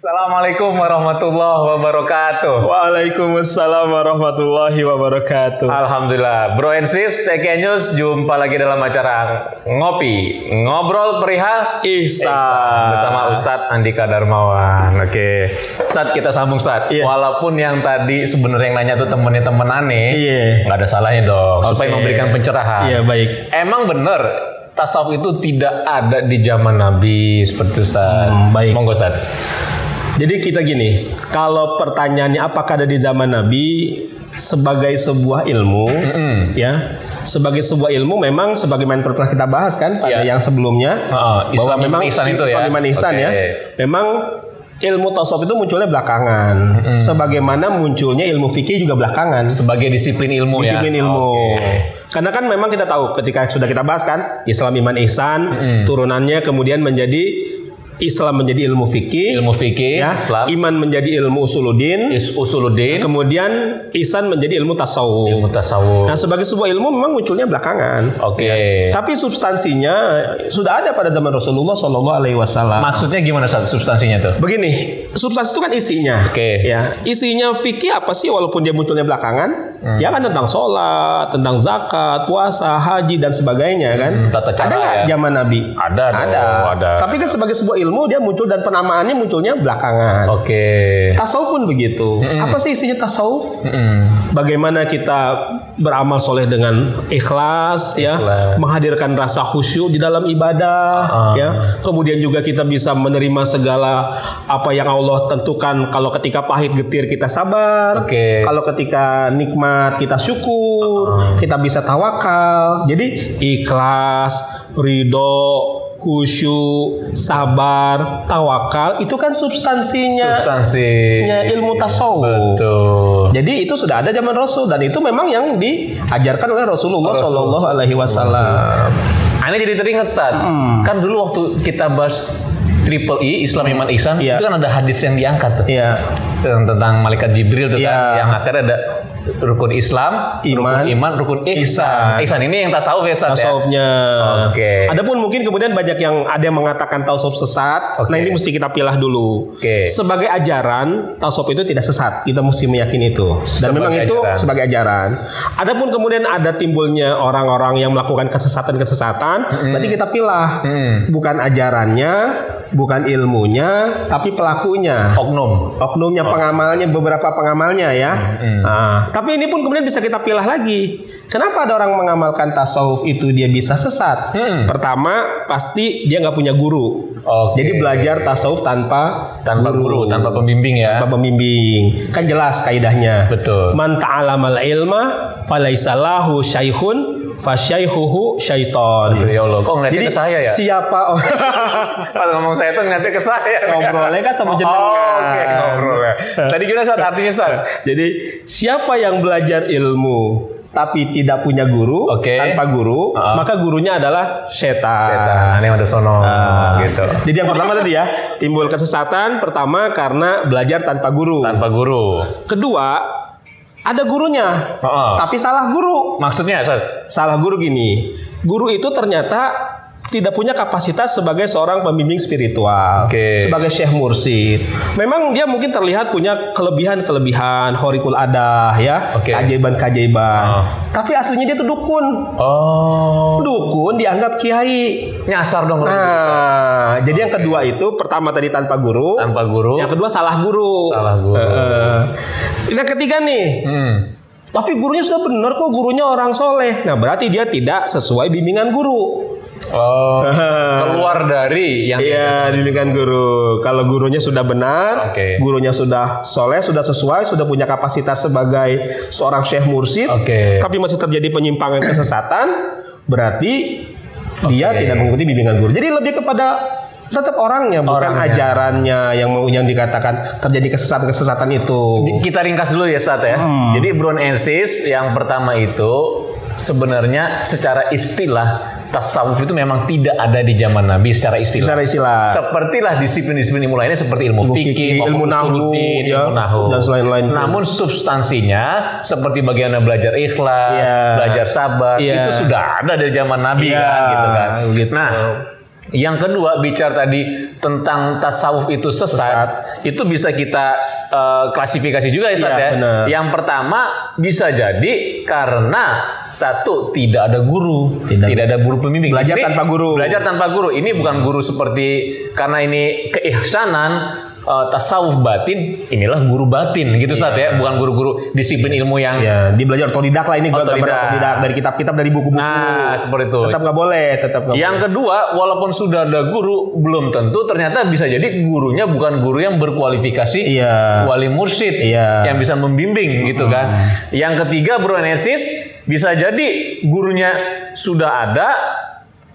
Assalamualaikum warahmatullahi wabarakatuh. Waalaikumsalam warahmatullahi wabarakatuh. Alhamdulillah, Bro and Sis, TK News jumpa lagi dalam acara ngopi, ngobrol perihal Ihsan. bersama Ustadz Andika Darmawan. Oke, saat kita sambung saat, Iya. walaupun yang tadi sebenarnya yang nanya tuh temennya temen aneh, Iya. nggak ada salahnya dong, supaya Oke. memberikan pencerahan. Iya, baik. Emang bener tasawuf itu tidak ada di zaman Nabi seperti Ustaz. Hmm, baik. Monggo Ustaz. Jadi kita gini, kalau pertanyaannya apakah ada di zaman Nabi sebagai sebuah ilmu, ya, sebagai sebuah ilmu memang sebagaimana pernah kita bahas kan pada Iya. yang sebelumnya, Heeh, Islam Iman Ihsan itu ya. Islam Iman Ihsan ya, memang ilmu tasawuf itu munculnya belakangan, sebagaimana munculnya ilmu fikih juga belakangan. Sebagai disiplin ilmu ya. disiplin ilmu. Oke. Karena kan memang kita tahu ketika sudah kita bahas kan Islam iman ihsan turunannya kemudian menjadi Islam menjadi ilmu fikih, Ilmu fikih, ya, Islam, iman menjadi ilmu usuluddin, is usuluddin, kemudian ihsan menjadi ilmu tasawuf. ilmu tasawuf. Nah, sebagai sebuah ilmu memang munculnya belakangan. Oke. Tapi substansinya sudah ada pada zaman Rasulullah Shallallahu Alaihi Wasallam. Maksudnya gimana substansinya tuh? Begini, substansi itu kan isinya. Oke. Ya, isinya fikih apa sih walaupun dia munculnya belakangan? Hmm. Ya kan tentang sholat, tentang zakat, puasa, haji dan sebagainya kan. Hmm, tata cara ada nggak ya. zaman Nabi? Ada dong, ada. ada. Tapi kan sebagai sebuah ilmu dia muncul dan penamaannya munculnya belakangan. Oke. Tasawuf pun begitu. Apa sih isinya tasawuf? Mm-mm. Bagaimana kita beramal soleh dengan ikhlas, ya, Ikhlas. menghadirkan rasa khusyuk di dalam ibadah, Ah. ya. Kemudian juga kita bisa menerima segala apa yang Allah tentukan. Kalau ketika pahit getir kita sabar, Oke. kalau ketika nikmat kita syukur, Ah. kita bisa tawakal. Jadi ikhlas, ridho, khusyuk, sabar, tawakal itu kan substansinya Substansi. nya ilmu tasawuf. Betul. Jadi itu sudah ada zaman Rasul dan itu memang yang diajarkan oleh Rasulullah Shallallahu Alaihi Wasallam. Aneh jadi teringat Ustaz. Hmm. Kan dulu waktu kita bahas Triple I Islam Iman Ihsan Iya. itu kan ada hadis yang diangkat tuh. Iya. Tentang, tentang malaikat Jibril tuh kan Iya. yang akhirnya ada rukun Islam, Iman, rukun iman, rukun ihsan. ihsan. Ini yang tasawuf ya ya. Tasawufnya. Oke. Adapun mungkin kemudian banyak yang ada yang mengatakan tasawuf sesat. Oke. Nah ini mesti kita pilah dulu. Oke. Sebagai ajaran tasawuf itu tidak sesat. Kita mesti meyakini itu. Dan Sebagai memang itu ajaran. sebagai ajaran. Adapun kemudian ada timbulnya orang-orang yang melakukan kesesatan-kesesatan, berarti kita pilah. Hmm. Bukan ajarannya, bukan ilmunya, tapi pelakunya. Oknum. oknumnya pengamalnya beberapa pengamalnya ya. Nah, tapi ini pun kemudian bisa kita pilah lagi. Kenapa ada orang mengamalkan tasawuf itu dia bisa sesat? Hmm. Pertama pasti dia nggak punya guru. Oke. Jadi belajar tasawuf tanpa tanpa guru, tanpa pembimbing ya. tanpa pembimbing. Kan jelas kaidahnya. Betul. Man ta'alamal ilma falaisa lahu syaikhun fasyaihuhu syaiton. Ya Allah, kok ngeliatnya Jadi ke saya ya? siapa Kalau ngomong saya tuh ngeliatnya ke saya. Ngobrolnya kan sama jenengan. Oh, Oke, ngobrolnya. Tadi gimana Ustaz? Artinya Ustaz? Jadi siapa yang belajar ilmu tapi tidak punya guru Oke. tanpa guru, Uh-uh. maka gurunya adalah setan. Setan, yang ada sono Ah. gitu. Jadi yang pertama tadi ya, timbul kesesatan pertama karena belajar tanpa guru. Tanpa guru. Kedua, ada gurunya, Heeh. tapi salah guru. Maksudnya? Salah guru gini, guru itu ternyata tidak punya kapasitas sebagai seorang pembimbing spiritual, Oke. sebagai syekh mursid. Memang dia mungkin terlihat punya kelebihan-kelebihan, horikul adah, ya, Oke. keajaiban-keajaiban. Ah. Tapi aslinya dia tuh dukun. Oh, Dukun dianggap kiai. nyasar dong gitu. Nah, jadi yang kedua itu pertama tadi tanpa guru, Tanpa guru. yang kedua salah guru. Salah guru. Heeh. Yang ketiga nih, Hmm. tapi gurunya sudah benar kok gurunya orang soleh. Nah berarti dia tidak sesuai bimbingan guru. Oh, keluar dari yang Iya bimbingan guru. Kalau gurunya sudah benar, Oke. gurunya sudah soleh, sudah sesuai, sudah punya kapasitas sebagai seorang syekh mursid, Oke. tapi masih terjadi penyimpangan kesesatan, berarti dia Oke. tidak mengikuti bimbingan guru. Jadi lebih kepada tetap orangnya, bukan Orangnya. ajarannya yang mau yang dikatakan terjadi kesesatan-kesesatan itu. Kita ringkas dulu ya Sat ya. Hmm. Jadi Brown and Sis yang pertama itu sebenarnya secara istilah tasawuf itu memang tidak ada di zaman Nabi secara istilah. Secara istilah. Sepertilah disiplin-disiplin ilmu lainnya seperti ilmu, Ilmu fikih, ilmu nahu, ya, ilmu nahu. dan selain-lain itu. Namun substansinya seperti bagaimana belajar ikhlas, Iya. belajar sabar, Iya. itu sudah ada dari zaman Nabi kan gitu kan. gitu. Nah, yang kedua bicara tadi tentang tasawuf itu sesat, itu bisa kita eh, klasifikasi juga ya Ustaz Iya, ya. Yang pertama bisa jadi karena satu tidak ada guru, Tidak. tidak, ada guru pembimbing. Belajar Di sini, tanpa guru. Belajar tanpa guru. Ini bukan guru seperti karena ini keihsanan eh, tasawuf batin, inilah guru batin gitu Ustaz ya, bukan guru-guru disiplin ilmu yang Ya, dia belajar otodidak lah ini gua Otodidak. dari kitab-kitab dari buku-buku. Nah, seperti itu. Tetap nggak boleh, tetap nggak Yang kedua, walaupun sudah ada guru, belum tentu ternyata bisa jadi gurunya bukan guru yang berkualifikasi Iya. wali mursyid Iya. yang bisa membimbing gitu kan. Yang ketiga, Bro Enesis bisa jadi gurunya sudah ada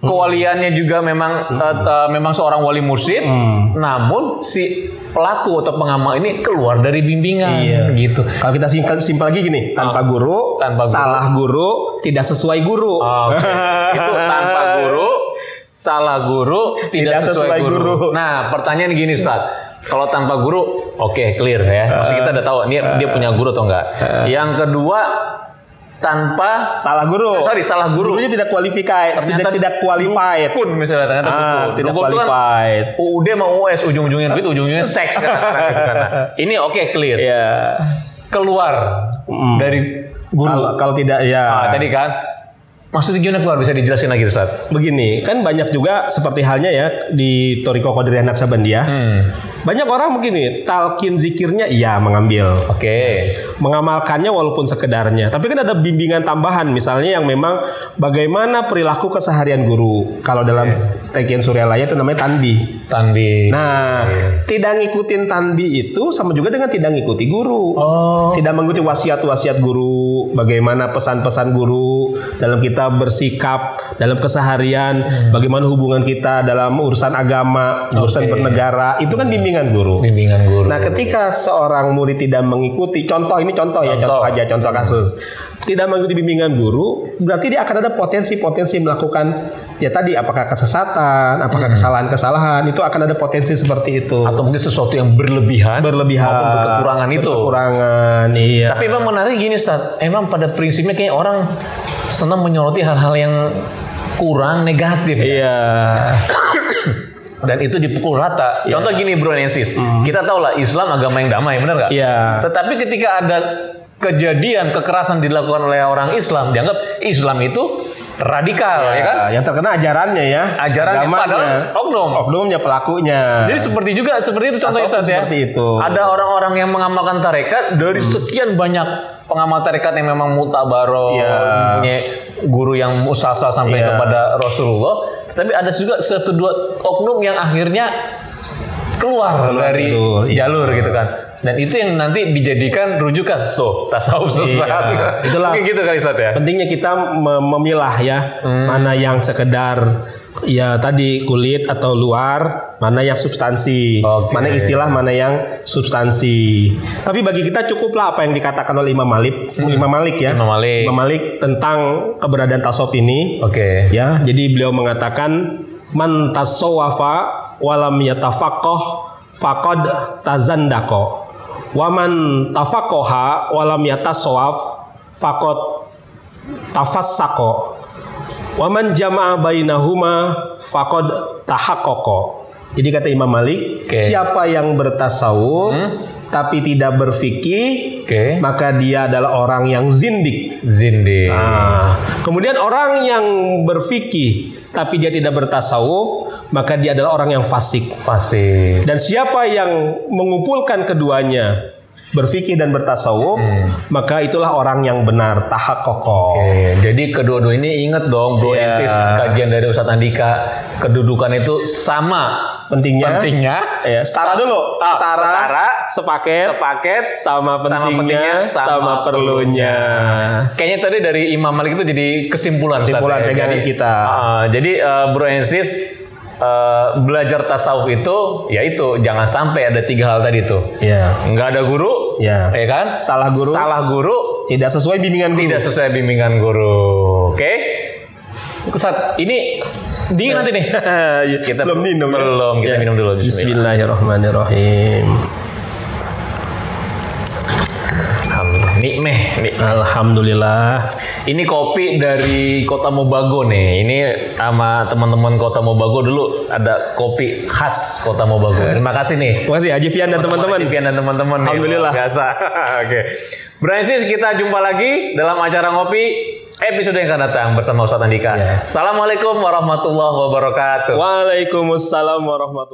kewaliannya juga memang eh, eh, memang seorang wali mursyid, namun si pelaku atau pengamal ini keluar dari bimbingan Iya. gitu. Kalau kita simpel, simpel lagi gini, tanpa guru, Tanpa guru. salah guru, tidak sesuai guru. Oke. itu tanpa guru, salah guru, tidak, Tidak sesuai, sesuai guru. guru. Nah, pertanyaan gini, Ustaz. Kalau tanpa guru, oke clear ya. Maksud kita udah tahu ini dia punya guru atau enggak. Yang kedua, tanpa Salah guru. sorry salah guru. Gurunya tidak qualified, tidak tidak qualified. Dukun misalnya ternyata Ah, dukun. tidak Dukun itu kan qualified. UUD sama US ujung-ujungnya duit, ujung-ujungnya seks kan. Kan. Ini oke clear. Ya. Keluar dari guru. Kalau kalau tidak ya. Ah, tadi kan maksudnya gimana keluar bisa dijelasin lagi Ustaz? Begini, kan banyak juga seperti halnya ya di Toriko Qadiriyah Naksabandia. Hmm. Banyak orang begini, talkin zikirnya iya mengambil. Oke. mengamalkannya walaupun sekedarnya. Tapi kan ada bimbingan tambahan misalnya yang memang bagaimana perilaku keseharian guru. Kalau dalam Tekian Suryalaya itu namanya tanbi. Tanbi. Nah, tidak ngikutin tanbi itu sama juga dengan tidak ngikuti guru. Oh. Tidak mengikuti wasiat-wasiat guru, bagaimana pesan-pesan guru dalam kita bersikap dalam keseharian, bagaimana hubungan kita dalam urusan agama, urusan Oke. bernegara, itu kan bimbingan guru. bimbingan guru. Nah, ketika seorang murid tidak mengikuti, contoh ini contoh, ya, Contoh. contoh aja, contoh kasus, tidak mengikuti bimbingan guru, berarti dia akan ada potensi-potensi melakukan ya tadi, apakah kesesatan, apakah kesalahan-kesalahan, itu akan ada potensi seperti itu. atau mungkin sesuatu yang berlebihan, berlebihan, maupun berkekurangan itu. Kekurangan, iya. Tapi emang menarik gini Ustaz, emang pada prinsipnya kayak orang senang menyoroti hal-hal yang kurang negatif ya. Dan itu dipukul rata. Contoh gini Bro Nensis, kita tahu lah Islam agama yang damai, benar nggak? Iya. Tetapi ketika ada kejadian kekerasan dilakukan oleh orang Islam, dianggap Islam itu radikal, ya kan? Yang terkena ajarannya ya. Ajarannya, Agamanya. padahal oknum. Oknumnya pelakunya. Jadi seperti juga seperti itu contohnya Tasawuf Ustaz ya. seperti itu. Ada orang-orang yang mengamalkan tarekat dari sekian banyak pengamal tarekat yang memang mutabaro, Iya. punya guru yang musasa sampai Iya. kepada Rasulullah. Tapi ada juga satu dua oknum yang akhirnya keluar, Keluar dari itu, iya. jalur gitu kan. Dan itu yang nanti dijadikan rujukan tuh tasawuf sesat. Iya. Itulah. Mungkin gitu kali Ustaz ya. pentingnya kita me- memilah ya Hmm. mana yang sekedar ya tadi kulit atau luar mana yang substansi Oke. mana istilah mana yang substansi tapi bagi kita cukuplah apa yang dikatakan oleh Imam Malik Imam Malik ya Hmm. Imam Malik. Imam Malik tentang keberadaan tasawuf ini Oke. ya jadi beliau mengatakan man tasawwafa walam yatafaqqah faqad tazandaqo waman tafaqqaha walam yatasawwaf faqad tafassaqo waman jama'a bainahuma faqad tahaqqaqa jadi kata Imam Malik Oke. siapa yang bertasawuf tapi tidak berfikih Oke. maka dia adalah orang yang zindik Zindi. Nah, kemudian orang yang berfikih tapi dia tidak bertasawuf, maka dia adalah orang yang fasik. Fasih. Dan siapa yang mengumpulkan keduanya, berfikih dan bertasawuf, maka itulah orang yang benar, tahak kokoh. Oke, jadi kedua-dua ini ingat dong Bro Iya. Ensis kajian dari Ustadz Andika kedudukan itu sama Pentingnya, pentingnya ya, setara dulu, Ah, setara, setara, sepaket, sepaket sama sama pentingnya, sama, sama perlunya. Kayaknya tadi dari Imam Malik itu jadi kesimpulan Kesimpulan ya. pegangan Jadi, kita. ah, jadi eh, Bro Ensis eh, belajar tasawuf itu yaitu jangan sampai ada tiga hal tadi tuh Ya, nggak ada guru Ya. ya kan Salah guru. salah guru tidak sesuai bimbingan guru. tidak sesuai bimbingan guru oke Ustadz ini dingin nanti nih kita belum minum. ya? belum kita Ya. minum dulu Bismillah. Bismillahirrahmanirrahim. Alhamdulillah nih meh nih. Alhamdulillah. Ini kopi dari Kota Mobago nih. Ini sama teman-teman Kota Mobago dulu ada kopi khas Kota Mobago. Terima kasih nih. Terima kasih Haji Fian dan teman-teman. Vivian dan teman-teman. Alhamdulillah. Biasa. Oke. Bransis kita jumpa lagi dalam acara ngopi episode yang akan datang bersama Ustadz Andika. Ya. Assalamualaikum warahmatullahi wabarakatuh. Waalaikumsalam warahmatullahi